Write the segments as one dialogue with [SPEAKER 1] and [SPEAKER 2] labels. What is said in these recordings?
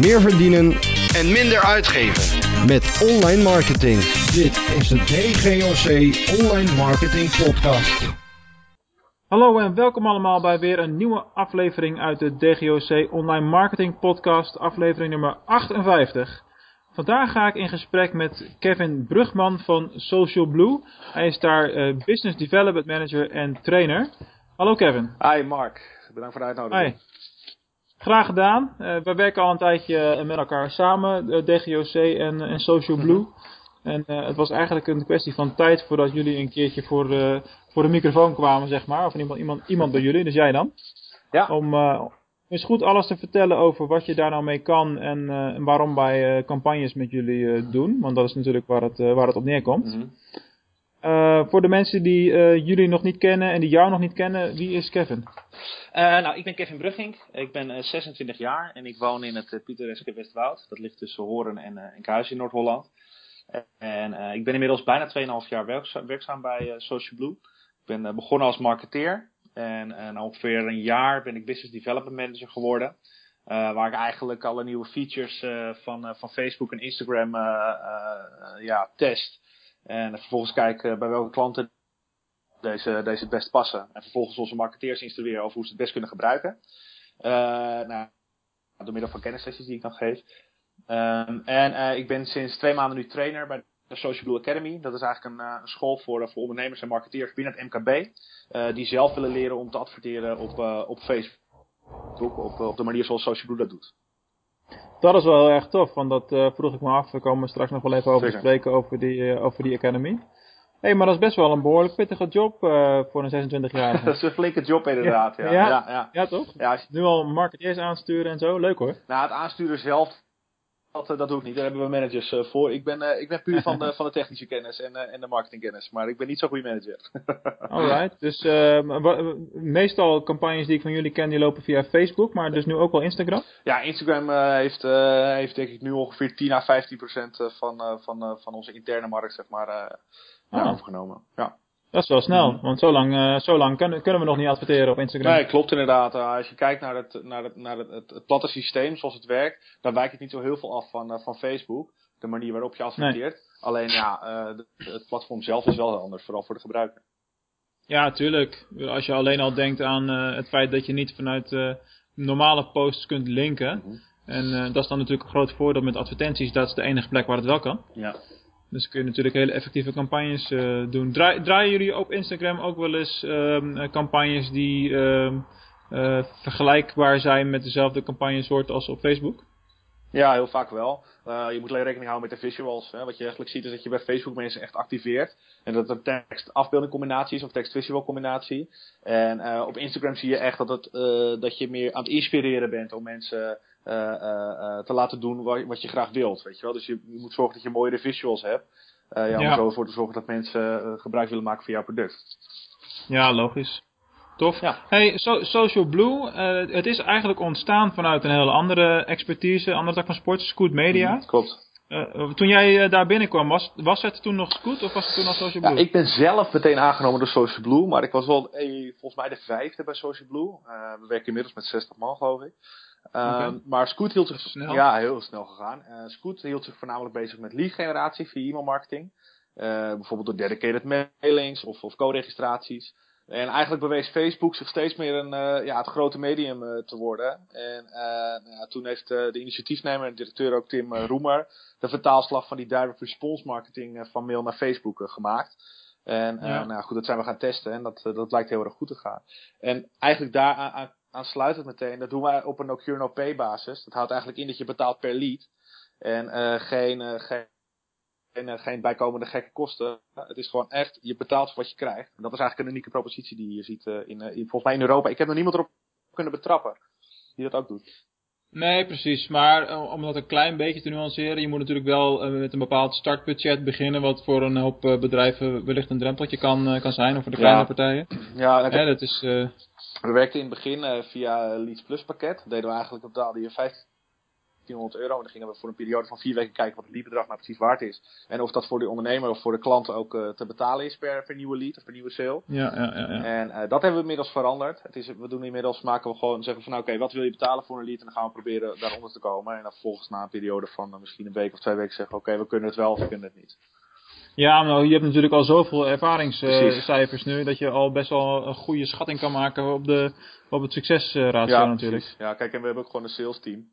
[SPEAKER 1] meer verdienen
[SPEAKER 2] en minder uitgeven.
[SPEAKER 1] met online marketing.
[SPEAKER 3] Dit is de DGOC Online Marketing Podcast.
[SPEAKER 4] Hallo en welkom allemaal bij weer een nieuwe aflevering uit de DGOC Online Marketing Podcast, aflevering nummer 58. Vandaag ga ik in gesprek met Kevin Brugman van Social Blue. Hij is daar eh, Business Development Manager en trainer. Hallo Kevin.
[SPEAKER 5] Hi Mark, bedankt voor de uitnodiging.
[SPEAKER 4] Hi. Graag gedaan. Eh, we werken al een tijdje eh, met elkaar samen, de DGOC en, en Social Blue. En eh, het was eigenlijk een kwestie van tijd voordat jullie een keertje voor, eh, voor de microfoon kwamen, zeg maar. Of iemand, iemand, iemand bij jullie, dus jij dan.
[SPEAKER 5] Ja.
[SPEAKER 4] Om eh, eens goed alles te vertellen over wat je daar nou mee kan en, eh, en waarom wij eh, campagnes met jullie eh, doen. Want dat is natuurlijk waar het, eh, waar het op neerkomt.
[SPEAKER 5] Mhm.
[SPEAKER 4] Eh, voor de mensen die eh, jullie nog niet kennen en die jou nog niet kennen, wie is Kevin?
[SPEAKER 5] Eh, nou, ik ben Kevin Brugging. Ik ben eh, 26 jaar en ik woon in het pittoreske Westwoud. Dat ligt tussen Horen en uh, Enkhuizen in Noord-Holland. En ik ben inmiddels bijna 2,5 jaar werkza werkzaam bij Social Blue. Ik ben begonnen als marketeer. En na ongeveer een jaar ben ik Business Development Manager geworden. Waar ik eigenlijk alle nieuwe features van, van Facebook en Instagram ja, test. En vervolgens kijken bij welke klanten deze, deze het best passen. En vervolgens onze marketeers instrueren over hoe ze het best kunnen gebruiken. nou, door middel van kennissessies die ik dan geef. Um, en ik ben sinds twee maanden nu trainer bij de Social Blue Academy. Dat is eigenlijk een, een school voor, voor ondernemers en marketeers binnen het MKB. die zelf willen leren om te adverteren op, op Facebook. Op, op de manier zoals Social Blue dat doet.
[SPEAKER 4] Dat is wel heel erg tof, want dat uh, vroeg ik me af. We komen straks nog wel even over Zeker. spreken over die, uh, over die academy. Hé, hey, maar dat is best wel een behoorlijk pittige job uh, voor een 26-jarige.
[SPEAKER 5] dat is een flinke job inderdaad, ja.
[SPEAKER 4] Ja,
[SPEAKER 5] ja,
[SPEAKER 4] ja, ja. ja toch? Ja, je... Nu al marketeers aansturen en zo, leuk hoor.
[SPEAKER 5] Nou, het aansturen zelf, dat, dat doe ik niet. Daar hebben we managers uh, voor. Ik ben, uh, ik ben puur van de, van de technische kennis en, en de marketingkennis. Maar ik ben niet zo'n goede manager.
[SPEAKER 4] Alright. Dus meestal campagnes die ik van jullie ken, die lopen via Facebook. Maar dus nu ook wel Instagram?
[SPEAKER 5] Ja, Instagram heeft, heeft denk ik nu ongeveer 10 à 15 procent van, van, van onze interne markt zeg maar,
[SPEAKER 4] ah.
[SPEAKER 5] overgenomen. Ja.
[SPEAKER 4] Dat is wel snel, want zo lang, uh, zo lang kunnen, kunnen we nog niet adverteren op Instagram.
[SPEAKER 5] Nee, klopt inderdaad. Uh, als je kijkt naar, het, naar, het, naar het, het, het, platte systeem zoals het werkt, dan wijkt het niet zo heel veel af van, uh, van Facebook. De manier waarop je adverteert. Nee. Alleen ja, het platform zelf is wel anders, vooral voor de gebruiker.
[SPEAKER 4] Ja, tuurlijk. Als je alleen al denkt aan het feit dat je niet vanuit normale posts kunt linken. Mm -hmm. En dat is dan natuurlijk een groot voordeel met advertenties. Dat is de enige plek waar het wel kan.
[SPEAKER 5] Ja.
[SPEAKER 4] Dus kun je natuurlijk hele effectieve campagnes uh, doen. Draai, draaien jullie op Instagram ook wel eens um, campagnes die um, uh, vergelijkbaar zijn met dezelfde campagnesoort als op Facebook?
[SPEAKER 5] Ja, heel vaak wel. Je moet alleen rekening houden met de visuals. Hè. Wat je eigenlijk ziet is dat je bij Facebook mensen echt activeert. En dat het een tekst-afbeelding combinatie is of tekst-visual combinatie. En op Instagram zie je echt dat, het, dat je meer aan het inspireren bent om mensen uh, uh, te laten doen wat, wat, je graag wilt. Weet je wel? Dus je, je moet zorgen dat je mooiere visuals hebt. ja, om ja. zo ervoor te zorgen dat mensen gebruik willen maken van jouw product.
[SPEAKER 4] Ja, logisch. Tof.
[SPEAKER 5] Ja.
[SPEAKER 4] Hey, so, Social Blue, het is eigenlijk ontstaan vanuit een hele andere expertise, andere tak van sport, Scoot Media.
[SPEAKER 5] Mm, klopt.
[SPEAKER 4] Uh, toen jij uh, daar binnenkwam, was, was het toen nog Scoot of was het toen al Social Blue?
[SPEAKER 5] Ja, ik ben zelf meteen aangenomen door Social Blue, maar ik was wel hey, volgens mij de vijfde bij Social Blue. Uh, we werken inmiddels met 60 man, geloof ik. Okay. Um, maar Scoot hield zich
[SPEAKER 4] snel.
[SPEAKER 5] Ja, heel snel gegaan. Uh, Scoot hield zich voornamelijk bezig met lead generatie via e-mail marketing. Uh, bijvoorbeeld door dedicated mailings of, of co-registraties. En eigenlijk bewees Facebook zich steeds meer een, uh, ja, het grote medium uh, te worden. En uh, nou, toen heeft de initiatiefnemer en directeur ook Tim Roemer de vertaalslag van die direct response marketing van mail naar Facebook gemaakt. En ja. nou goed, dat zijn we gaan testen en dat, dat lijkt heel erg goed te gaan. En eigenlijk daar aan, aansluitend meteen, dat doen wij op een no-cure no-pay basis. Dat houdt eigenlijk in dat je betaalt per lead. En geen, geen geen, geen bijkomende gekke kosten. Het is gewoon echt, je betaalt voor wat je krijgt. En dat is eigenlijk een unieke propositie die je ziet uh, in, in, volgens mij in Europa. Ik heb nog niemand erop kunnen betrappen die dat ook doet.
[SPEAKER 4] Nee, precies. Maar uh, om dat een klein beetje te nuanceren, je moet natuurlijk wel uh, met een bepaald startbudget beginnen, wat voor een hoop bedrijven wellicht een drempeltje kan, kan zijn, of voor de kleine
[SPEAKER 5] ja.
[SPEAKER 4] partijen.
[SPEAKER 5] Ja, dat,
[SPEAKER 4] ja, dat is...
[SPEAKER 5] We werkten in het begin via Leads Plus pakket. Dat deden we eigenlijk, betaalde je 15 1500 euro. En dan gingen we voor een periode van vier weken kijken wat het leadbedrag nou precies waard is. En of dat voor de ondernemer of voor de klant ook te betalen is per, per nieuwe lead of per nieuwe sale.
[SPEAKER 4] Ja, ja, ja. ja.
[SPEAKER 5] En dat hebben we inmiddels veranderd. Het is, we doen inmiddels, maken we gewoon, zeggen van nou oké, wat wil je betalen voor een lead? En dan gaan we proberen daaronder te komen. En dan vervolgens na een periode van misschien een week of twee weken zeggen oké, we kunnen het wel of we kunnen het niet.
[SPEAKER 4] Ja, nou, je hebt natuurlijk al zoveel ervaringscijfers nu, dat je al best wel een goede schatting kan maken op, de, op het succesratio
[SPEAKER 5] ja,
[SPEAKER 4] natuurlijk.
[SPEAKER 5] Precies. Ja, kijk, en we hebben ook gewoon een sales team.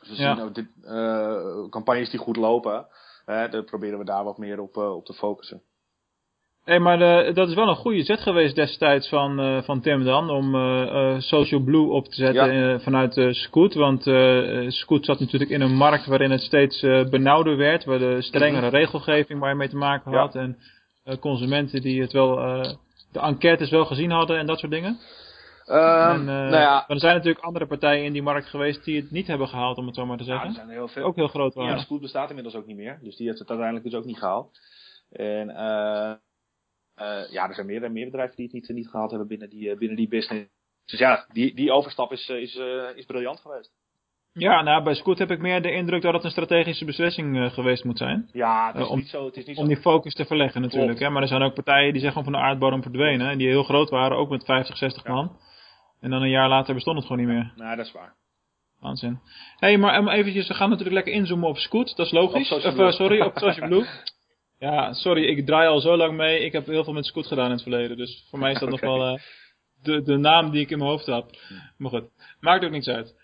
[SPEAKER 5] Dus we zien ook dit, uh, campagnes die goed lopen, hè, dan proberen we daar wat meer op, uh, op te focussen.
[SPEAKER 4] Hé, hey, maar de, dat is wel een goede zet geweest destijds van, uh, van Tim dan, om uh, uh, Social Blue op te zetten ja. vanuit Scoot. Want Scoot zat natuurlijk in een markt waarin het steeds benauwder werd, waar de strengere -hmm. regelgeving waar je mee te maken had. Ja. En consumenten die het wel, de enquêtes wel gezien hadden en dat soort dingen. En,
[SPEAKER 5] nou ja.
[SPEAKER 4] Maar er zijn natuurlijk andere partijen in die markt geweest die het niet hebben gehaald, om het zo maar te zeggen.
[SPEAKER 5] Ja, er zijn er heel veel.
[SPEAKER 4] Ook heel groot waren.
[SPEAKER 5] Ja, Scoot bestaat inmiddels ook niet meer, dus die heeft het uiteindelijk dus ook niet gehaald. En... eh uh, ja, er zijn meer, meer bedrijven die het niet, niet gehaald hebben binnen die, binnen die business. Dus ja, die, die overstap is, is, uh, is briljant geweest.
[SPEAKER 4] Ja, nou, bij Scoot heb ik meer de indruk dat het een strategische beslissing uh, geweest moet zijn.
[SPEAKER 5] Ja, het is
[SPEAKER 4] om,
[SPEAKER 5] niet zo. Het is niet
[SPEAKER 4] om
[SPEAKER 5] zo.
[SPEAKER 4] die focus te verleggen natuurlijk. Hè? Maar er zijn ook partijen die zijn gewoon van de aardbodem verdwenen. En die heel groot waren, ook met 50, 60 ja. En dan een jaar later bestond het gewoon niet meer.
[SPEAKER 5] Nou, dat is waar.
[SPEAKER 4] Waanzin. Hé, hey, maar eventjes, we gaan natuurlijk lekker inzoomen op Scoot. Dat is logisch. Of, sorry, op Social Blue. Ja, sorry, ik draai al zo lang mee. Ik heb heel veel met Scoot gedaan in het verleden. Dus voor mij is dat okay. nog wel uh, de, de naam die ik in mijn hoofd had. Maar goed, maakt ook niks uit.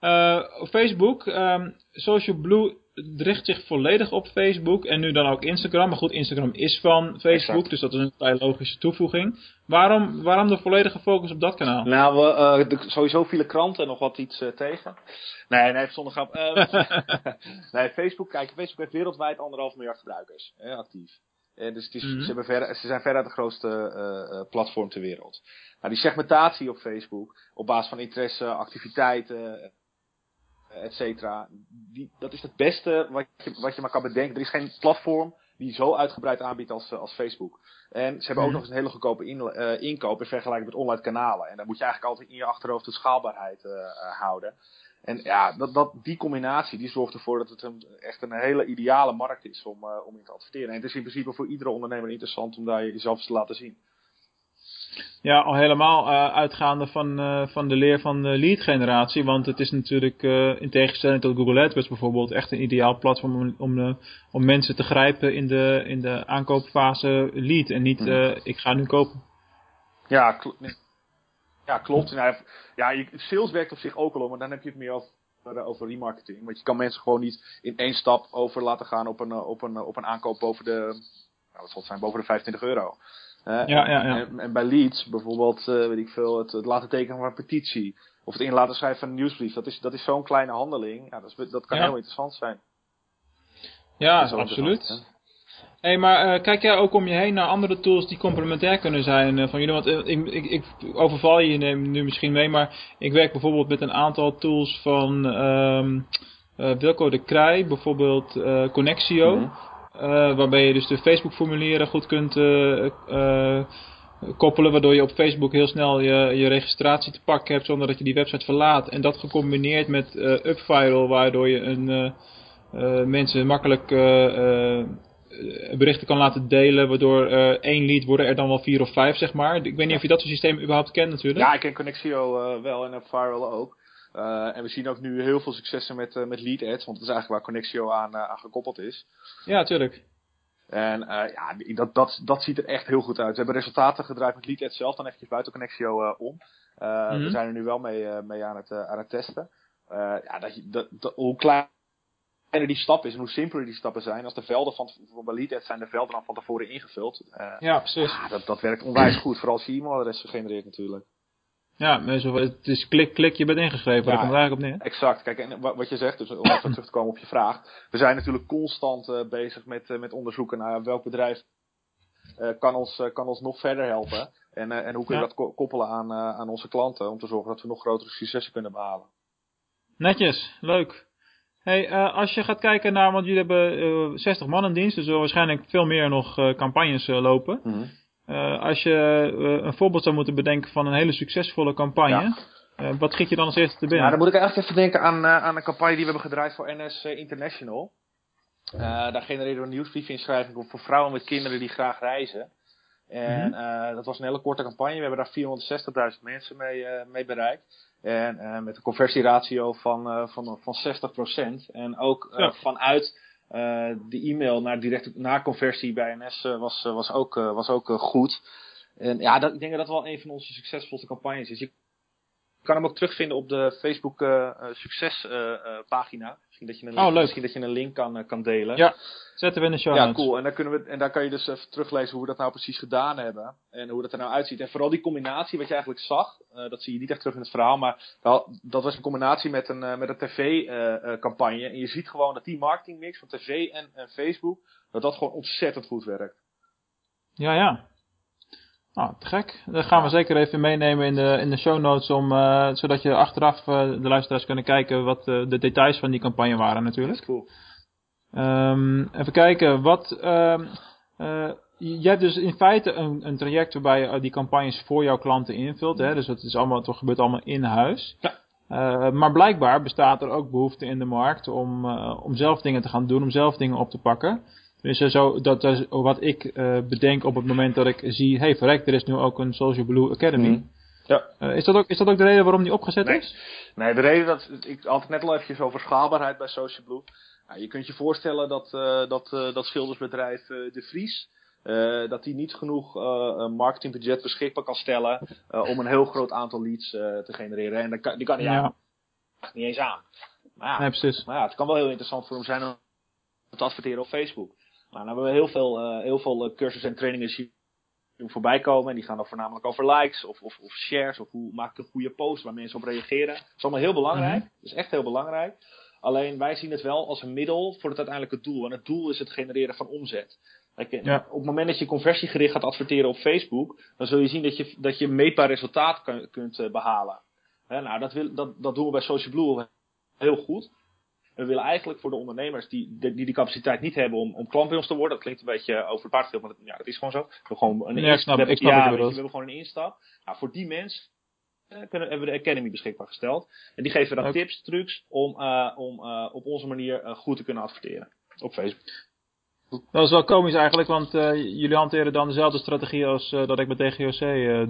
[SPEAKER 4] Uh, Facebook, um, Social Blue richt zich volledig op Facebook. En nu dan ook Instagram. Maar goed, Instagram is van Facebook.
[SPEAKER 5] Exact.
[SPEAKER 4] Dus dat is een vrij logische toevoeging. Waarom, waarom de volledige focus op dat kanaal?
[SPEAKER 5] Nou, we, uh, de, sowieso vielen kranten nog wat iets uh, tegen. Nee, nee, zonder grap. nee, Facebook, kijk, Facebook heeft wereldwijd anderhalf miljard gebruikers. Hè, actief. Uh, dus het is, mm -hmm. ze, hebben ver, ze zijn veruit de grootste platform ter wereld. Nou, die segmentatie op Facebook, op basis van interesse, activiteiten, et cetera, dat is het beste wat je, wat je maar kan bedenken. Er is geen platform die zo uitgebreid aanbiedt als, als Facebook. En ze hebben ook nog eens een hele goedkope in, uh, inkoop in vergelijking met online kanalen. En dan moet je eigenlijk altijd in je achterhoofd de schaalbaarheid uh, uh, houden. En ja, dat, dat, die combinatie die zorgt ervoor dat het een, echt een hele ideale markt is om, om in te adverteren. En het is in principe voor iedere ondernemer interessant om daar jezelf te laten zien.
[SPEAKER 4] Ja, al helemaal uh, uitgaande van, uh, van de leer van de lead generatie. Want het is natuurlijk uh, in tegenstelling tot Google AdWords bijvoorbeeld echt een ideaal platform om, om, om mensen te grijpen in de, in de aankoopfase lead. En niet mm. ik ga nu kopen.
[SPEAKER 5] Ja, kl ja klopt. Ja, ja, sales werkt op zich ook al, maar dan heb je het meer over, over remarketing. Want je kan mensen gewoon niet in één stap over laten gaan op een, op een, op een aankoop boven de, nou, wat zal het zijn, boven de 25 euro.
[SPEAKER 4] Ja, ja, ja.
[SPEAKER 5] En, en, bij leads, bijvoorbeeld, uh, weet ik veel, het, het, laten tekenen van een petitie. Of het in laten schrijven van een nieuwsbrief. Dat is, dat is zo'n kleine handeling. Ja, dat, is, dat kan heel interessant zijn.
[SPEAKER 4] Ja, absoluut. Hé, hey, maar uh, kijk jij ook om je heen naar andere tools die complementair kunnen zijn van jullie? Want ik, ik, ik, overval je nu misschien mee, maar ik werk bijvoorbeeld met een aantal tools van um, Wilco de Krij, bijvoorbeeld Connexio. Mm -hmm. Uh, waarbij je dus de Facebook formulieren goed kunt uh, uh, koppelen. Waardoor je op Facebook heel snel je, je registratie te pakken hebt zonder dat je die website verlaat. En dat gecombineerd met Upviral waardoor je een, mensen makkelijk berichten kan laten delen. Waardoor één lead worden er dan wel vier of vijf zeg maar. Ik weet niet of je dat soort systeem überhaupt kent natuurlijk.
[SPEAKER 5] Ja, ik ken Connexio wel en Upviral ook. Uh, en we zien ook nu heel veel successen met, uh, met lead ads, want dat is eigenlijk waar Connexio aan, uh, aan gekoppeld is.
[SPEAKER 4] Ja, tuurlijk.
[SPEAKER 5] En ja, dat, dat, dat ziet er echt heel goed uit. We hebben resultaten gedraaid met lead ads zelf, dan eventjes buiten Connexio om. Mm -hmm. We zijn er nu wel mee, mee aan, het, aan het testen. ja, dat, dat, dat, hoe kleiner die stap is en hoe simpeler die stappen zijn, als de velden van, van bij lead ads zijn de velden dan van tevoren ingevuld.
[SPEAKER 4] ja, precies.
[SPEAKER 5] Ja, dat, dat werkt onwijs goed, vooral als je e-mailadres genereert natuurlijk.
[SPEAKER 4] Ja, het is klik, klik, je bent ingeschreven. Ja, daar komt het eigenlijk op neer.
[SPEAKER 5] Exact. Kijk, en wat je zegt, dus om even terug te komen op je vraag. We zijn natuurlijk constant uh, bezig met, uh, met onderzoeken naar welk bedrijf uh, kan, ons, kan ons nog verder helpen. En, en hoe kunnen we ja. dat koppelen aan, aan onze klanten. Om te zorgen dat we nog grotere successen kunnen behalen.
[SPEAKER 4] Netjes, leuk. Hey, als je gaat kijken naar, want jullie hebben 60 man in dienst. Dus er waarschijnlijk veel meer nog campagnes lopen.
[SPEAKER 5] Mm -hmm.
[SPEAKER 4] Uh, als je uh, een voorbeeld zou moeten bedenken van een hele succesvolle campagne, wat schiet je dan als eerste te binnen?
[SPEAKER 5] Ja, dan moet ik eigenlijk even denken aan, aan een campagne die we hebben gedraaid voor NS International. daar genereren we een nieuwsbriefinschrijving voor vrouwen met kinderen die graag reizen. En mhm. dat was een hele korte campagne. We hebben daar 460.000 mensen mee, mee bereikt. En met een conversieratio van, van, van 60%. En ook ja. vanuit de e-mail naar, direct, naar conversie bij NS was, was ook, was ook goed. En ja, dat, ik denk dat dat wel een van onze succesvolste campagnes is. Kan hem ook terugvinden op de Facebook succespagina. Misschien dat je een,
[SPEAKER 4] oh, leuk.
[SPEAKER 5] Misschien dat je een link kan, kan delen.
[SPEAKER 4] Ja, zetten we in de show
[SPEAKER 5] Ja, cool. En daar, kunnen we, en daar kan je dus even teruglezen hoe we dat nou precies gedaan hebben. En hoe dat er nou uitziet. En vooral die combinatie wat je eigenlijk zag. Dat zie je niet echt terug in het verhaal. Maar dat, dat was een combinatie met een, met een tv-campagne. En je ziet gewoon dat die marketingmix van tv en, en Facebook. Dat dat gewoon ontzettend goed werkt.
[SPEAKER 4] Ja, ja. Nou, te gek. Dat gaan we zeker even meenemen in de, in de show notes, om, uh, zodat je achteraf uh, de luisteraars kunnen kijken wat uh, de details van die campagne waren natuurlijk.
[SPEAKER 5] Cool.
[SPEAKER 4] Um, even kijken, wat... Um, je hebt dus in feite een, een traject waarbij je die campagnes voor jouw klanten invult. Hè? Dus dat is allemaal, het gebeurt allemaal in huis.
[SPEAKER 5] Ja.
[SPEAKER 4] Uh, maar blijkbaar bestaat er ook behoefte in de markt om, uh, om zelf dingen te gaan doen, om zelf dingen op te pakken. Dus zo, dat is wat ik uh, bedenk op het moment dat ik zie, hey verrek, er is nu ook een Social Blue Academy.
[SPEAKER 5] Mm. Ja.
[SPEAKER 4] is, dat ook, is dat ook de reden waarom die opgezet
[SPEAKER 5] nee.
[SPEAKER 4] is?
[SPEAKER 5] Nee, de reden dat, ik had het net al eventjes over schaalbaarheid bij Social Blue. Nou, je kunt je voorstellen dat, uh, dat, uh, dat schildersbedrijf uh, De Vries, dat die niet genoeg marketingbudget beschikbaar kan stellen om een heel groot aantal leads te genereren. En kan, die kan hij ja. niet eens aan. Maar ja,
[SPEAKER 4] nee, precies.
[SPEAKER 5] maar ja, het kan wel heel interessant voor hem zijn om te adverteren op Facebook. Nou, dan hebben we heel veel, heel veel cursussen en trainingen zien voorbij komen. En die gaan dan voornamelijk over likes of, of, of shares. Of hoe maak ik een goede post waar mensen op reageren. Dat is allemaal heel belangrijk.
[SPEAKER 4] Mhm.
[SPEAKER 5] Dat is echt heel belangrijk. Alleen wij zien het wel als een middel voor het uiteindelijke doel. En het doel is het genereren van omzet.
[SPEAKER 4] Ja.
[SPEAKER 5] Op het moment dat je conversiegericht gaat adverteren op Facebook, dan zul je zien dat je, dat je meetbaar resultaat kun- kunt eh, behalen. Nou, dat, wil, dat, dat doen we bij Social Blue heel goed. We willen eigenlijk voor de ondernemers die die, die capaciteit niet hebben om, om klant bij ons te worden. Dat klinkt een beetje over het maar dat, ja, dat is gewoon zo. We hebben gewoon een
[SPEAKER 4] Ja, ik snap-
[SPEAKER 5] we hebben-
[SPEAKER 4] ik snap
[SPEAKER 5] ja,
[SPEAKER 4] je
[SPEAKER 5] we hebben gewoon een instap. Nou, voor die mensen eh, kunnen, hebben we de Academy beschikbaar gesteld. En die geven dan tips, trucs om, eh, om eh, op onze manier goed te kunnen adverteren op Facebook.
[SPEAKER 4] Dat is wel komisch eigenlijk, want jullie hanteren dan dezelfde strategie als dat ik met DGOC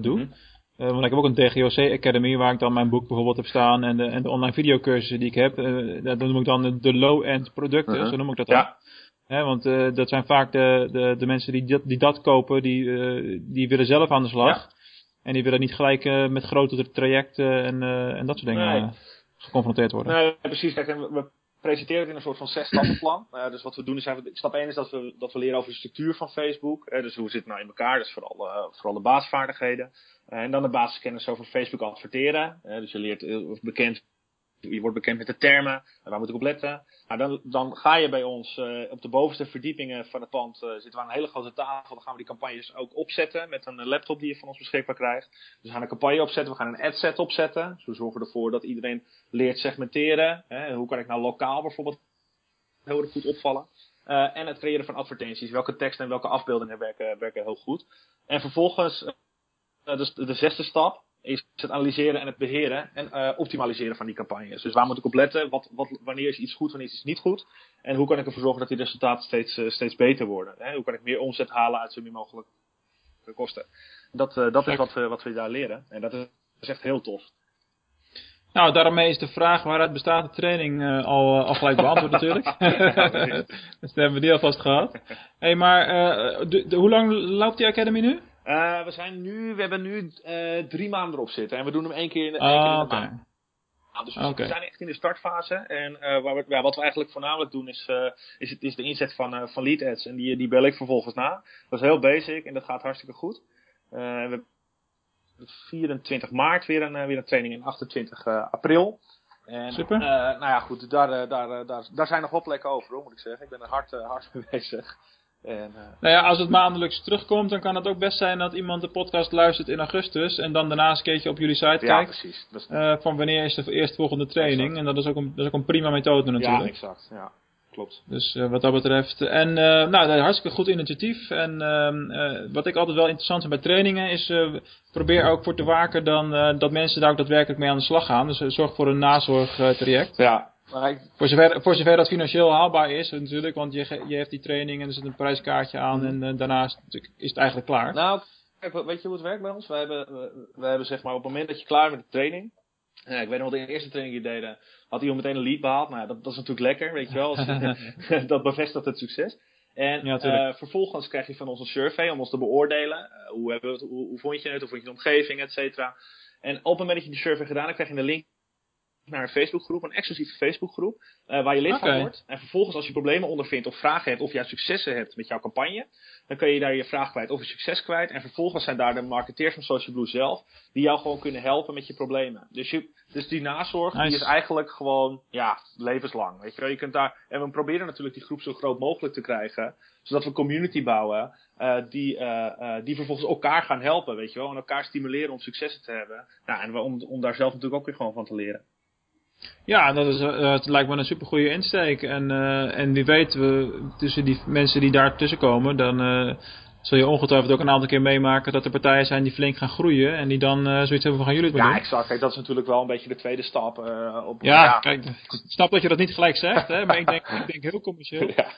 [SPEAKER 4] doe.
[SPEAKER 5] Mhm.
[SPEAKER 4] Eh, want ik heb ook een DGOC Academy waar ik dan mijn boek bijvoorbeeld heb staan en de, en de online videocursussen die ik heb. eh, dat noem ik dan de- low-end producten,
[SPEAKER 5] Mhm.
[SPEAKER 4] zo noem ik dat dan.
[SPEAKER 5] Ja.
[SPEAKER 4] Want eh, dat zijn vaak de, de, de mensen die dat, die dat kopen, die, die willen zelf aan de slag.
[SPEAKER 5] Ja.
[SPEAKER 4] En die willen niet gelijk met grotere trajecten en, en dat soort dingen
[SPEAKER 5] Nee.
[SPEAKER 4] geconfronteerd worden.
[SPEAKER 5] Nee, precies. Kijk, en we, we presenteren het in een soort van zes stappenplan. Eh, dus wat we doen is, stap 1 is dat we, dat we leren over de structuur van Facebook. Eh, dus hoe zit het nou in elkaar? Dus vooral, eh, vooral de basisvaardigheden. En dan de basiskennis over Facebook adverteren. Dus je leert bekend, je wordt bekend met de termen. En waar moet ik op letten? Nou, dan, dan ga je bij ons eh, op de bovenste verdiepingen van het pand eh, zitten we aan een hele grote tafel. Dan gaan we die campagnes ook opzetten met een laptop die je van ons beschikbaar krijgt. Dus we gaan een campagne opzetten, we gaan een adset opzetten. Dus we zorgen ervoor dat iedereen leert segmenteren. Hè? Hoe kan ik nou lokaal bijvoorbeeld heel goed opvallen. Eh, en het creëren van advertenties. Welke teksten en welke afbeeldingen werken, werken heel goed. En vervolgens, eh, de zesde stap, is het analyseren en het beheren en eh, optimaliseren van die campagnes. Dus waar moet ik op letten? Wat, wat, wanneer is iets goed, wanneer is iets niet goed? En hoe kan ik ervoor zorgen dat die resultaten steeds, eh, steeds beter worden? Hè? Hoe kan ik meer omzet halen uit zo min mogelijk kosten? Dat, eh, dat is wat, we wat we daar leren. En dat is, dat is echt heel tof.
[SPEAKER 4] Nou, daarmee is de vraag waaruit bestaat de training al, al gelijk beantwoord natuurlijk. dus dan hebben we die alvast gehad. hey, maar de, de- hoe lang loopt die Academy nu?
[SPEAKER 5] Eh, we, zijn nu, we hebben nu eh, drie maanden erop zitten. En we doen hem één keer in de, keer in
[SPEAKER 4] Ah,
[SPEAKER 5] de
[SPEAKER 4] oké.
[SPEAKER 5] maand. Nou, dus we, zijn echt in de startfase. En eh, waar we, ja, wat we eigenlijk voornamelijk doen is, is, het, is de inzet van, van lead ads. En die, die bel ik vervolgens na. Dat is heel basic en dat gaat hartstikke goed. We hebben 24 maart weer een, weer een training en 28 eh, april. En,
[SPEAKER 4] Super.
[SPEAKER 5] nou ja, goed, daar, daar, daar, daar zijn nog wel plekken over, hoor, moet ik zeggen. Ik ben er hard, hard mee bezig. En, eh,
[SPEAKER 4] Nou ja, als het maandelijks terugkomt, dan kan het ook best zijn dat iemand de podcast luistert in augustus en dan daarna eens een keertje op jullie site
[SPEAKER 5] ja,
[SPEAKER 4] kijkt.
[SPEAKER 5] precies. Dat is,
[SPEAKER 4] eh, van wanneer is de eerstvolgende training.
[SPEAKER 5] Exact.
[SPEAKER 4] En dat is ook een, dat is ook een prima methode
[SPEAKER 5] ja,
[SPEAKER 4] natuurlijk.
[SPEAKER 5] exact. Ja. klopt.
[SPEAKER 4] Dus uh, wat dat betreft. En nou, hartstikke goed initiatief. En uh, wat ik altijd wel interessant vind bij trainingen is. probeer ook voor te waken dan, dat mensen daar ook daadwerkelijk mee aan de slag gaan. Dus zorg voor een nazorgtraject.
[SPEAKER 5] Ja.
[SPEAKER 4] Ik... Voor, zover, voor zover dat financieel haalbaar is natuurlijk. Want je, je hebt die training en er zit een prijskaartje aan. Mm. En daarnaast is het eigenlijk klaar.
[SPEAKER 5] Nou, weet je hoe het werkt bij ons? Wij hebben, wij hebben zeg maar op het moment dat je klaar bent met de training ja, ik weet nog, de eerste training die deden, had iemand meteen een lead behaald. Nou, dat, dat is natuurlijk lekker, weet je wel. dat bevestigt het succes. En ja, uh, vervolgens krijg je van ons een survey om ons te beoordelen. Uh, hoe, hebben we het, hoe, hoe, vond je het, hoe vond je de omgeving, et cetera. En op het moment dat je die survey gedaan hebt, krijg je een link naar een Facebookgroep, een exclusieve Facebookgroep, uh, waar je lid van wordt. En vervolgens als je problemen ondervindt of vragen hebt of juist successen hebt met jouw campagne, dan kun je daar je vraag kwijt of je succes kwijt. En vervolgens zijn daar de marketeers van Social Blue zelf, die jou gewoon kunnen helpen met je problemen. Dus, je, dus die nazorg, die is eigenlijk gewoon, ja, levenslang. Weet je wel, je kunt daar, en we proberen natuurlijk die groep zo groot mogelijk te krijgen, zodat we community bouwen, uh, die, uh, die vervolgens elkaar gaan helpen, weet je wel, en elkaar stimuleren om successen te hebben. Nou, en om, om daar zelf natuurlijk ook weer gewoon van te leren.
[SPEAKER 4] Ja, dat is, uh, het lijkt me een super goede insteek. En, uh, en wie weet, we, tussen die mensen die daar tussen komen, dan uh, zul je ongetwijfeld ook een aantal keer meemaken dat er partijen zijn die flink gaan groeien. En die dan zoiets hebben van gaan jullie het
[SPEAKER 5] maar
[SPEAKER 4] ja,
[SPEAKER 5] doen. Ja, exact. Kijk, dat is natuurlijk wel een beetje de tweede stap. op,
[SPEAKER 4] ja, ja, kijk, ik snap dat je dat niet gelijk zegt, hè, maar ik denk, ik denk heel commercieel.
[SPEAKER 5] Ja,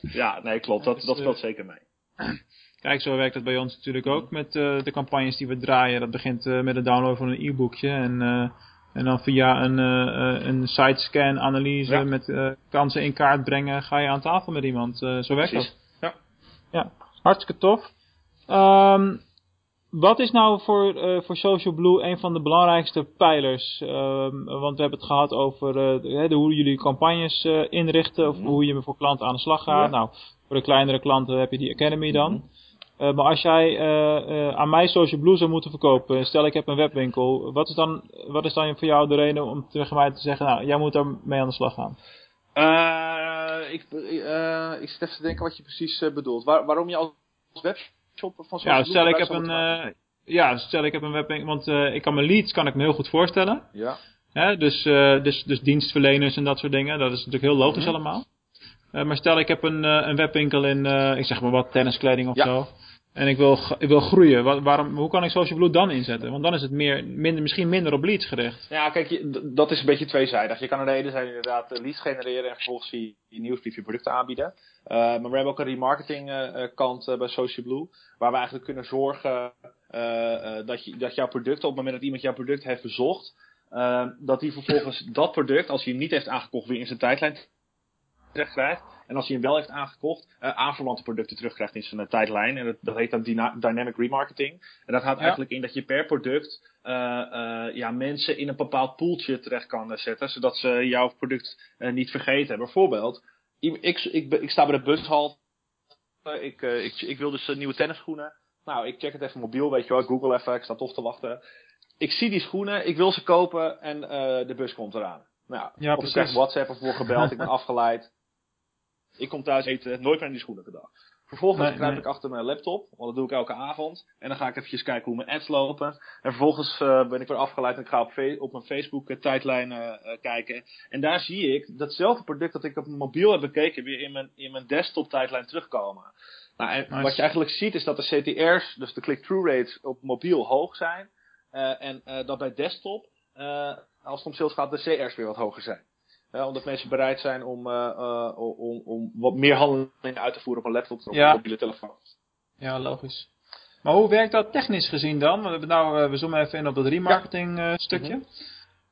[SPEAKER 5] ja nee, klopt. Dat, dat speelt zeker mee.
[SPEAKER 4] Kijk, zo werkt het bij ons natuurlijk ook met de campagnes die we draaien. Dat begint met het downloaden van een e-boekje en en dan via een, uh, een sitescan analyse met uh, kansen in kaart brengen, ga je aan tafel met iemand. Uh, zo werkt
[SPEAKER 5] Precies.
[SPEAKER 4] dat. Ja. ja, hartstikke tof. Um, wat is nou voor, voor Social Blue een van de belangrijkste pijlers? Um, want we hebben het gehad over de, hoe jullie campagnes inrichten, of mhm. hoe je voor klanten aan de slag gaat. Nou, voor de kleinere klanten heb je die Academy dan. Mhm. Maar als jij uh, uh, aan mij Social Blue zou moeten verkopen, stel ik heb een webwinkel, wat is dan, wat is dan voor jou de reden om tegen mij te zeggen, nou, jij moet daar mee aan de slag gaan?
[SPEAKER 5] ik, ik zit even te denken wat je precies bedoelt. Waar, waarom je als webshop van Social
[SPEAKER 4] ja,
[SPEAKER 5] Blue
[SPEAKER 4] stel ik heb een, Ja, stel ik heb een webwinkel, want ik kan mijn leads kan ik me heel goed voorstellen.
[SPEAKER 5] Ja.
[SPEAKER 4] Hè, dus, dus, dus dienstverleners en dat soort dingen, dat is natuurlijk heel logisch mm -hmm. allemaal. maar stel ik heb een, een webwinkel in, ik zeg maar wat, tenniskleding of
[SPEAKER 5] ja.
[SPEAKER 4] zo. En ik wil, ik wil groeien. Waarom, hoe kan ik Social Blue dan inzetten? Want dan is het meer, minder, misschien minder op leads gericht.
[SPEAKER 5] Ja, kijk, dat is een beetje tweezijdig. Je kan aan de ene inderdaad eh, leads genereren en vervolgens je nieuwsbrief je producten aanbieden. Uh, maar we hebben ook een remarketing uh, kant bij Social Blue. Waar we eigenlijk kunnen zorgen dat, je, dat jouw product, op het moment dat iemand jouw product heeft bezocht, dat hij vervolgens dat product, als hij hem niet heeft aangekocht, weer in zijn tijdlijn terugkrijgt. En als hij hem wel heeft aangekocht, uh, aanverwante producten terugkrijgt in zijn uh, tijdlijn. En dat, dat heet dan dynamic remarketing. En dat houdt eigenlijk in dat je per product uh, ja, mensen in een bepaald poeltje terecht kan zetten. Zodat ze jouw product niet vergeten. Bijvoorbeeld, ik, ik, ik, sta bij de bushal. ik, ik, ik wil dus nieuwe tennisschoenen. Nou, ik check het even mobiel, weet je wel. Google even, ik sta toch te wachten. Ik zie die schoenen, ik wil ze kopen en de bus komt eraan. Nou, ja, of ik krijg WhatsApp of word gebeld, ik ben afgeleid. Ik kom thuis eten, nooit meer aan die schoenen gedacht. Vervolgens nee, kruip nee. ik achter mijn laptop, want dat doe ik elke avond. En dan ga ik eventjes kijken hoe mijn ads lopen. En vervolgens uh, ben ik weer afgeleid en ik ga op, op mijn Facebook uh, tijdlijn uh, kijken. En daar zie ik datzelfde product dat ik op mijn mobiel heb bekeken weer in mijn, in mijn desktop tijdlijn terugkomen. Nou, en nice. wat je eigenlijk ziet is dat de CTR's, dus de click-through rates op mobiel hoog zijn. en dat bij desktop, als het om sales gaat, de CR's weer wat hoger zijn. Uh, omdat mensen bereid zijn om, uh, uh, om, om wat meer handelingen uit te voeren op een laptop of ja. een mobiele telefoon.
[SPEAKER 4] Ja, logisch. Maar hoe werkt dat technisch gezien dan? We, hebben nou, we zoomen even in op dat remarketing ja. stukje. Mm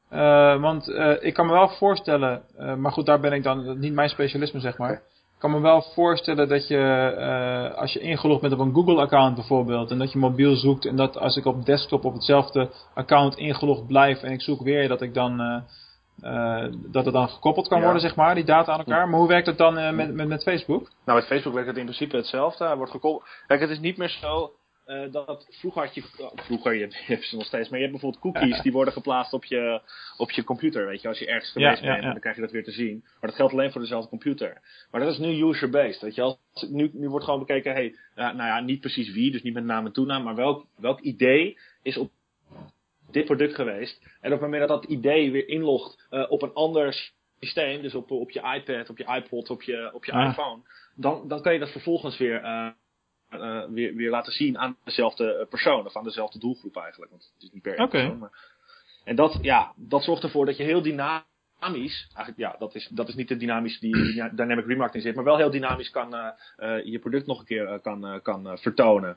[SPEAKER 4] -hmm. want ik kan me wel voorstellen, maar goed, daar ben ik dan niet mijn specialisme zeg maar. Ik kan me wel voorstellen dat je, als je ingelogd bent op een Google-account bijvoorbeeld, en dat je mobiel zoekt, en dat als ik op desktop op hetzelfde account ingelogd blijf en ik zoek weer, dat ik dan uh, dat het dan gekoppeld kan ja. worden, zeg maar, die data aan elkaar. Maar hoe werkt het dan uh, met, met, met Facebook?
[SPEAKER 5] Nou, met Facebook werkt het in principe hetzelfde. Hij wordt gekoppeld. Kijk, het is niet meer zo uh, dat vroeger had je, vroeger, je, je hebt ze nog steeds, maar je hebt bijvoorbeeld cookies die worden geplaatst op je, op je computer, weet je, als je ergens geweest ja, bent, dan krijg je dat weer te zien. Maar dat geldt alleen voor dezelfde computer. Maar dat is nu user-based, weet je, als, nu, nu wordt gewoon bekeken, hey, nou ja, niet precies wie, dus niet met naam en toenaam, maar welk, welk idee is op dit product geweest. En op het moment dat dat idee weer inlogt uh, op een ander systeem, dus op, op je iPad, op je iPod, op je, op je
[SPEAKER 4] Ah.
[SPEAKER 5] iPhone, dan, dan kan je dat vervolgens weer, eh, eh, weer, weer laten zien aan dezelfde eh, persoon, of aan dezelfde doelgroep eigenlijk. Want het is niet per
[SPEAKER 4] Oké.
[SPEAKER 5] persoon. Maar... En dat, ja, dat zorgt ervoor dat je heel dynamisch, eigenlijk ja, dat is, dat is niet de dynamisch die dynamic remarketing zit, maar wel heel dynamisch kan eh, eh, je product nog een keer eh, kan, eh, kan eh, vertonen.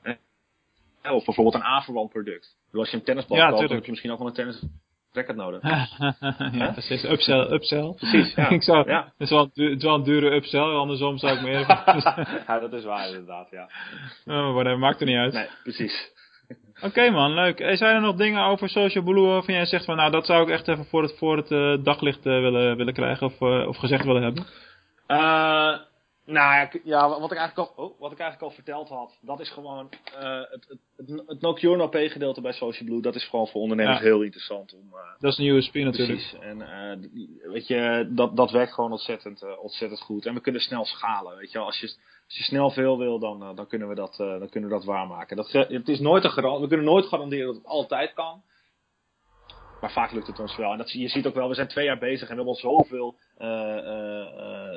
[SPEAKER 5] Of bijvoorbeeld een aanverwant product. Bedoel, Als je een tennisbal
[SPEAKER 4] Ja,
[SPEAKER 5] koopt, dan heb je misschien ook wel een tennis racket nodig.
[SPEAKER 4] ja, precies. Upsell, upsell.
[SPEAKER 5] Precies, ja.
[SPEAKER 4] ik zou,
[SPEAKER 5] Ja.
[SPEAKER 4] Het, is wel, het is wel een dure upsell, andersom zou ik meer...
[SPEAKER 5] ja, dat is waar inderdaad, ja.
[SPEAKER 4] oh, whatever, maakt er niet uit.
[SPEAKER 5] Nee, precies.
[SPEAKER 4] Oké man, leuk. Hey, zijn er nog dingen over Social Blue waarvan jij zegt van nou dat zou ik echt even voor het, voor het eh, daglicht eh, willen, willen krijgen of, eh, of gezegd willen hebben?
[SPEAKER 5] Nou ja, ja, wat ik, eigenlijk al, oh, wat ik eigenlijk al verteld had, dat is gewoon eh, het, het, het, het Nokia Pay gedeelte bij Social Blue, dat is gewoon voor ondernemers
[SPEAKER 4] Ja.
[SPEAKER 5] heel interessant om, eh,
[SPEAKER 4] Dat is een USP natuurlijk.
[SPEAKER 5] Precies. En eh, weet je, dat, dat werkt gewoon ontzettend, ontzettend goed. En we kunnen snel schalen. Weet je, wel. als je, als je snel veel wil, dan, dan, kunnen we dat, dan kunnen we dat waarmaken. Dat, het is nooit een. We kunnen nooit garanderen dat het altijd kan. Maar vaak lukt het ons wel. En dat, je ziet ook wel, we zijn twee jaar bezig en we hebben al zoveel,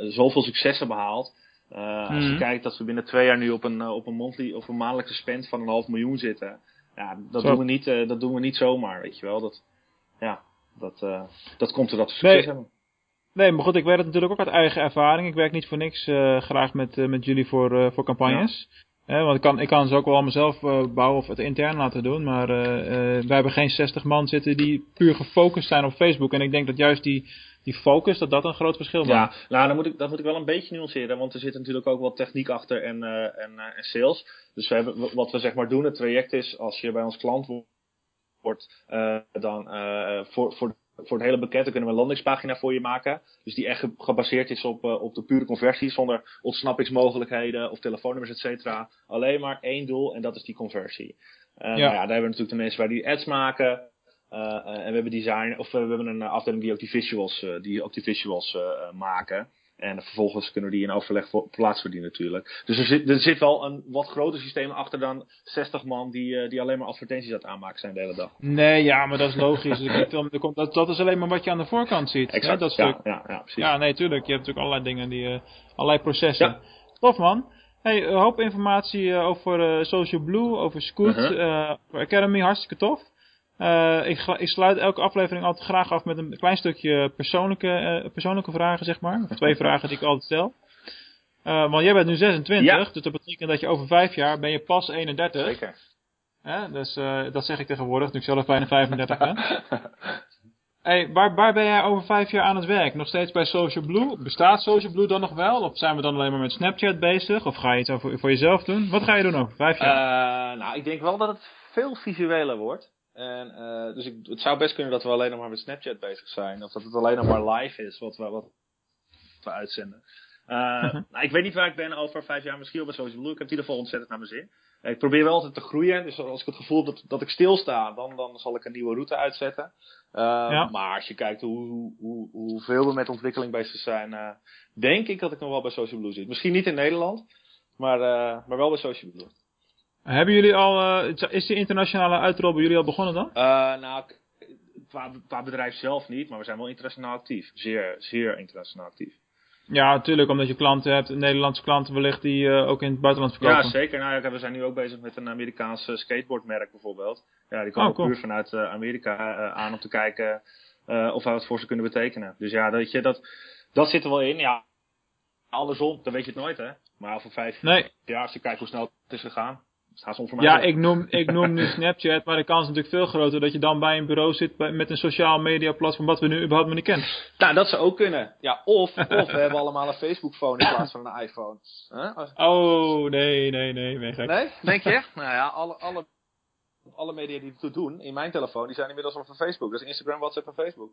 [SPEAKER 5] zoveel successen behaald. Eh, Als je
[SPEAKER 4] Mhm.
[SPEAKER 5] kijkt dat we binnen twee jaar nu op een, eh, op een, monthly, op een maandelijkse spend van een half miljoen zitten. Ja, dat,
[SPEAKER 4] Zo.
[SPEAKER 5] doen we niet, eh, dat doen we niet zomaar, weet je wel. Dat, ja, dat, eh, dat komt doordat we succes
[SPEAKER 4] Nee.
[SPEAKER 5] hebben.
[SPEAKER 4] Nee, maar goed, ik weet het natuurlijk ook uit eigen ervaring. Ik werk niet voor niks eh, graag met, eh, met jullie voor, eh, voor campagnes. Eh, want ik kan, ik kan ze ook wel allemaal zelf eh, bouwen of het intern laten doen. Maar eh, eh, wij hebben geen 60 man zitten die puur gefocust zijn op Facebook. En ik denk dat juist die, die focus, dat dat een groot verschil maakt.
[SPEAKER 5] Ja, nou, dan moet ik, dat moet ik wel een beetje nuanceren, want er zit natuurlijk ook wel techniek achter en, eh, en, eh, en sales. Dus we hebben, wat we zeg maar doen, het traject is, als je bij ons klant wo- wordt, eh, dan voor, voor, voor het hele pakket kunnen we een landingspagina voor je maken. Dus die echt ge- gebaseerd is op, op de pure conversie, zonder ontsnappingsmogelijkheden of telefoonnummers, et cetera. Alleen maar één doel en dat is die conversie. Eh, Nou ja, daar hebben we natuurlijk de mensen waar die ads maken. Eh, eh, en we hebben design, of eh, we hebben een afdeling die ook die visuals, die ook die visuals maken. En vervolgens kunnen die in overleg voor, plaatsverdienen natuurlijk. Dus er zit, er zit wel een wat groter systeem achter dan 60 man die, die alleen maar advertenties aan het aanmaken zijn de hele dag.
[SPEAKER 4] Nee, ja, maar dat is logisch. Dat, dat is alleen maar wat je aan de voorkant ziet. hè, dat
[SPEAKER 5] ja,
[SPEAKER 4] stuk.
[SPEAKER 5] ja, ja, precies.
[SPEAKER 4] Ja, nee, tuurlijk. Je hebt natuurlijk allerlei dingen, die, allerlei processen.
[SPEAKER 5] Ja.
[SPEAKER 4] Tof man. Hey, een hoop informatie over Social Blue, over Scoot, over Academy, hartstikke tof. Eh, ik, ik sluit elke aflevering altijd graag af met een klein stukje persoonlijke, eh, persoonlijke vragen, zeg maar. Of twee vragen die ik altijd stel. Eh, want jij bent nu 26,
[SPEAKER 5] Ja.
[SPEAKER 4] dus dat betekent dat je over vijf jaar ben je pas 31.
[SPEAKER 5] Zeker.
[SPEAKER 4] Dus dat zeg ik tegenwoordig, nu ik zelf bijna 35 ben. Hey, waar, waar ben jij over vijf jaar aan het werk? Nog steeds bij Social Blue? Bestaat Social Blue dan nog wel? Of zijn we dan alleen maar met Snapchat bezig? Of ga je iets over, voor jezelf doen? Wat ga je doen over vijf jaar?
[SPEAKER 5] Nou, ik denk wel dat het veel visueler wordt. En, eh, dus ik, het zou best kunnen dat we alleen nog maar met Snapchat bezig zijn. Of dat het alleen nog maar live is wat we, wat we uitzenden. Eh, nou, ik weet niet waar ik ben over vijf jaar. Misschien wel bij Social Blue. Ik heb het in ieder geval ontzettend naar mijn zin. Ik probeer wel altijd te groeien. Dus als ik het gevoel heb dat, dat ik stilsta, dan, dan zal ik een nieuwe route uitzetten. Eh,
[SPEAKER 4] Ja.
[SPEAKER 5] Maar als je kijkt hoe, hoe, hoe, hoeveel we met ontwikkeling bezig zijn, denk ik dat ik nog wel bij Social Blue zit. Misschien niet in Nederland, maar, maar wel bij Social Blue.
[SPEAKER 4] Hebben jullie al, eh, is die internationale uitrol bij jullie al begonnen dan?
[SPEAKER 5] Eh, nou, qua, qua bedrijf zelf niet, maar we zijn wel internationaal actief. Zeer, zeer internationaal actief.
[SPEAKER 4] Ja, natuurlijk, omdat je klanten hebt, Nederlandse klanten wellicht, die eh, ook in het buitenland verkopen.
[SPEAKER 5] Ja, zeker. Nou, ja, we zijn nu ook bezig met een Amerikaans eh, skateboardmerk bijvoorbeeld. Ja, die komen
[SPEAKER 4] Oh, cool.
[SPEAKER 5] puur vanuit Amerika aan om te kijken of wij wat voor ze kunnen betekenen. Dus ja, dat, je, dat, dat zit er wel in. Ja, andersom, dan weet je het nooit, hè. Maar over vijf
[SPEAKER 4] Nee,
[SPEAKER 5] jaar, als je kijkt hoe snel het is gegaan,
[SPEAKER 4] ja, ik noem, ik noem nu Snapchat, maar de kans is natuurlijk veel groter dat je dan bij een bureau zit bij- met een sociaal media platform wat we nu überhaupt nog niet kennen.
[SPEAKER 5] Nou, dat zou ook kunnen. Ja, of, of we hebben allemaal een Facebook-phone in plaats van een iPhone. Huh?
[SPEAKER 4] Oh, nee, nee, nee, ben gek.
[SPEAKER 5] Nee, denk je? nou ja, alle, alle, alle media die het doen in mijn telefoon, die zijn inmiddels al van Facebook. Dat is Instagram, WhatsApp en Facebook.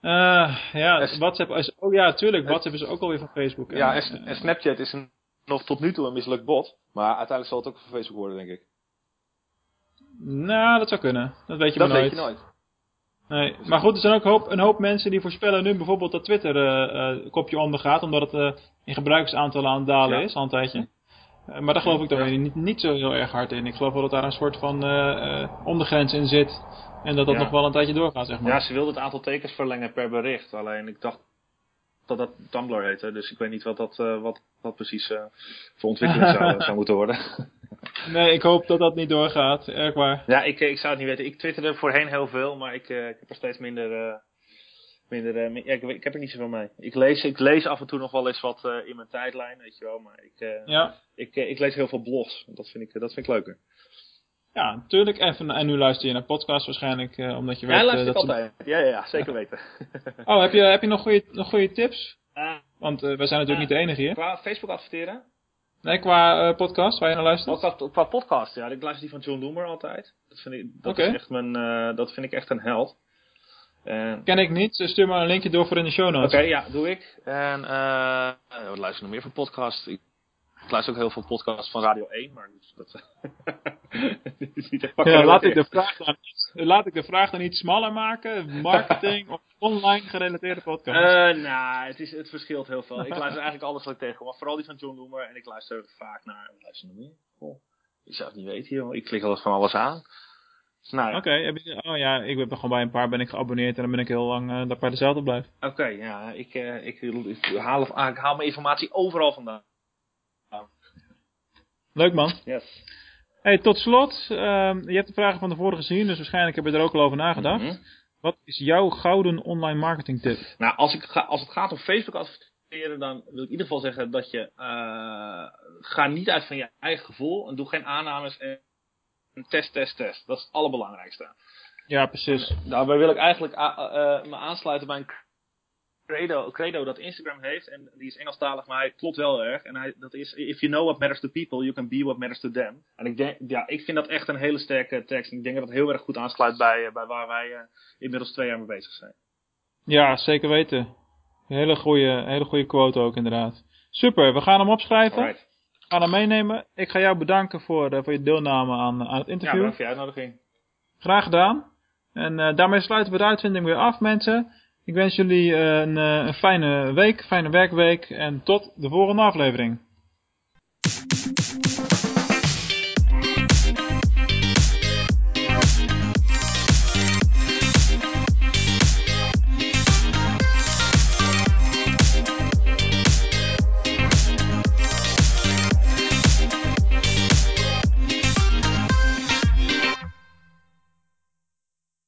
[SPEAKER 4] Eh, ja, WhatsApp is, oh ja, tuurlijk, WhatsApp is ook alweer van Facebook.
[SPEAKER 5] Ja, en, en Snapchat is een, nog tot nu toe een misselijk bot. Maar uiteindelijk zal het ook van Facebook worden, denk ik.
[SPEAKER 4] Nou, dat zou kunnen. Dat weet je
[SPEAKER 5] dat
[SPEAKER 4] maar
[SPEAKER 5] weet
[SPEAKER 4] nooit.
[SPEAKER 5] je nooit.
[SPEAKER 4] Nee. Maar goed, er zijn ook hoop, een hoop mensen die voorspellen nu bijvoorbeeld dat Twitter eh, eh, kopje ondergaat, omdat het eh, in gebruikersaantallen aan het dalen
[SPEAKER 5] Ja.
[SPEAKER 4] is al een tijdje. Maar daar geloof ik dan
[SPEAKER 5] Ja.
[SPEAKER 4] niet, niet zo heel erg hard in. Ik geloof wel dat daar een soort van eh, eh, ondergrens in zit. En dat dat
[SPEAKER 5] Ja.
[SPEAKER 4] nog wel een tijdje doorgaat, zeg maar.
[SPEAKER 5] Ja, ze wilde het aantal tekens verlengen per bericht. Alleen ik dacht dat dat Tumblr heette. Dus ik weet niet wat dat, eh, wat dat precies eh, voor ontwikkeling zou, zou moeten worden.
[SPEAKER 4] Nee, ik hoop dat dat niet doorgaat. Erg waar.
[SPEAKER 5] ja, ik, ik zou het niet weten. Ik twitterde voorheen heel veel, maar ik, eh, ik heb er steeds minder... minder mi- ja, ik, ik heb er niet zoveel mee. Ik lees, ik lees af en toe nog wel eens wat in mijn tijdlijn, weet je wel. Maar ik,
[SPEAKER 4] Ja,
[SPEAKER 5] ik, ik lees heel veel blogs. Dat vind ik, dat vind ik leuker.
[SPEAKER 4] Ja natuurlijk. En, en nu luister je naar podcasts waarschijnlijk, eh, omdat je
[SPEAKER 5] Ja,
[SPEAKER 4] weet... eh,
[SPEAKER 5] luister ik
[SPEAKER 4] dat ze-
[SPEAKER 5] altijd. Ja, ja, ja, zeker weten.
[SPEAKER 4] Oh, heb je, heb je nog goede nog goede tips?
[SPEAKER 5] Eh,
[SPEAKER 4] Want eh, wij zijn natuurlijk niet de enige hier.
[SPEAKER 5] qua Facebook adverteren?
[SPEAKER 4] Nee, qua eh, podcast waar je naar luistert?
[SPEAKER 5] Qua, qua podcast, ja. Ik luister die van John Loomer altijd. Dat vind ik, dat
[SPEAKER 4] Oké.
[SPEAKER 5] is echt mijn, eh, dat vind ik echt een held. En-
[SPEAKER 4] Ken ik niet, dus stuur maar een linkje door voor in de show
[SPEAKER 5] Oké,
[SPEAKER 4] notes.
[SPEAKER 5] ja, doe ik. En eh wat luister ik nog meer voor podcasts? Ik, ik luister ook heel veel podcasts van Radio 1, maar dat, dat is niet echt
[SPEAKER 4] Ja, laat, ik de vraag dan, iets- laat ik de vraag dan iets smaller maken. Marketing of online gerelateerde podcast.
[SPEAKER 5] Eh, nou, het, is, het verschilt heel veel. Ik luister eigenlijk alles wat ik tegenkom. Maar vooral die van John Loomer. En ik luister vaak naar... Wat luister nog meer? Ik zou het niet weten, joh. Ik klik altijd van alles aan. Nou, ja.
[SPEAKER 4] Oké, oh ja, ik ben gewoon bij een paar ben ik geabonneerd en dan ben ik heel lang eh, dat bij dezelfde blijf.
[SPEAKER 5] Oké, ja, ik, eh, ik, ik, haal, ik haal mijn informatie overal vandaan.
[SPEAKER 4] Leuk man.
[SPEAKER 5] Yes.
[SPEAKER 4] Hey, tot slot, ehm, je hebt de vragen van tevoren gezien, dus waarschijnlijk heb je er ook al over nagedacht.
[SPEAKER 5] Mhm.
[SPEAKER 4] Wat is jouw gouden online marketing tip?
[SPEAKER 5] Nou, als, ik ga, als het gaat om Facebook adverteren, dan wil ik in ieder geval zeggen dat je, eh, ga niet uit van je eigen gevoel en doe geen aannames en test, test, test. Dat is het allerbelangrijkste.
[SPEAKER 4] Ja, precies.
[SPEAKER 5] Daarbij wil ik eigenlijk a- eh, me aansluiten bij een credo, credo dat Instagram heeft. En die is Engelstalig, maar hij klopt wel erg. En hij, dat is, if you know what matters to people, you can be what matters to them. En ik, denk, ja, ik vind dat echt een hele sterke tekst. En ik denk dat het heel erg goed aansluit bij, eh, bij waar wij eh, inmiddels twee jaar mee bezig zijn.
[SPEAKER 4] Ja, zeker weten. Hele goede, hele goede quote ook inderdaad. Super, we gaan hem opschrijven.
[SPEAKER 5] Alright.
[SPEAKER 4] Gaan hem meenemen. Ik ga jou bedanken voor, eh, voor je deelname aan, aan het
[SPEAKER 5] Ja,
[SPEAKER 4] interview.
[SPEAKER 5] bedankt voor je uitnodiging.
[SPEAKER 4] Graag gedaan. En daarmee sluiten we de uitzending weer af, mensen. Ik wens jullie eh, een, eh, een fijne week, fijne werkweek en tot de volgende aflevering.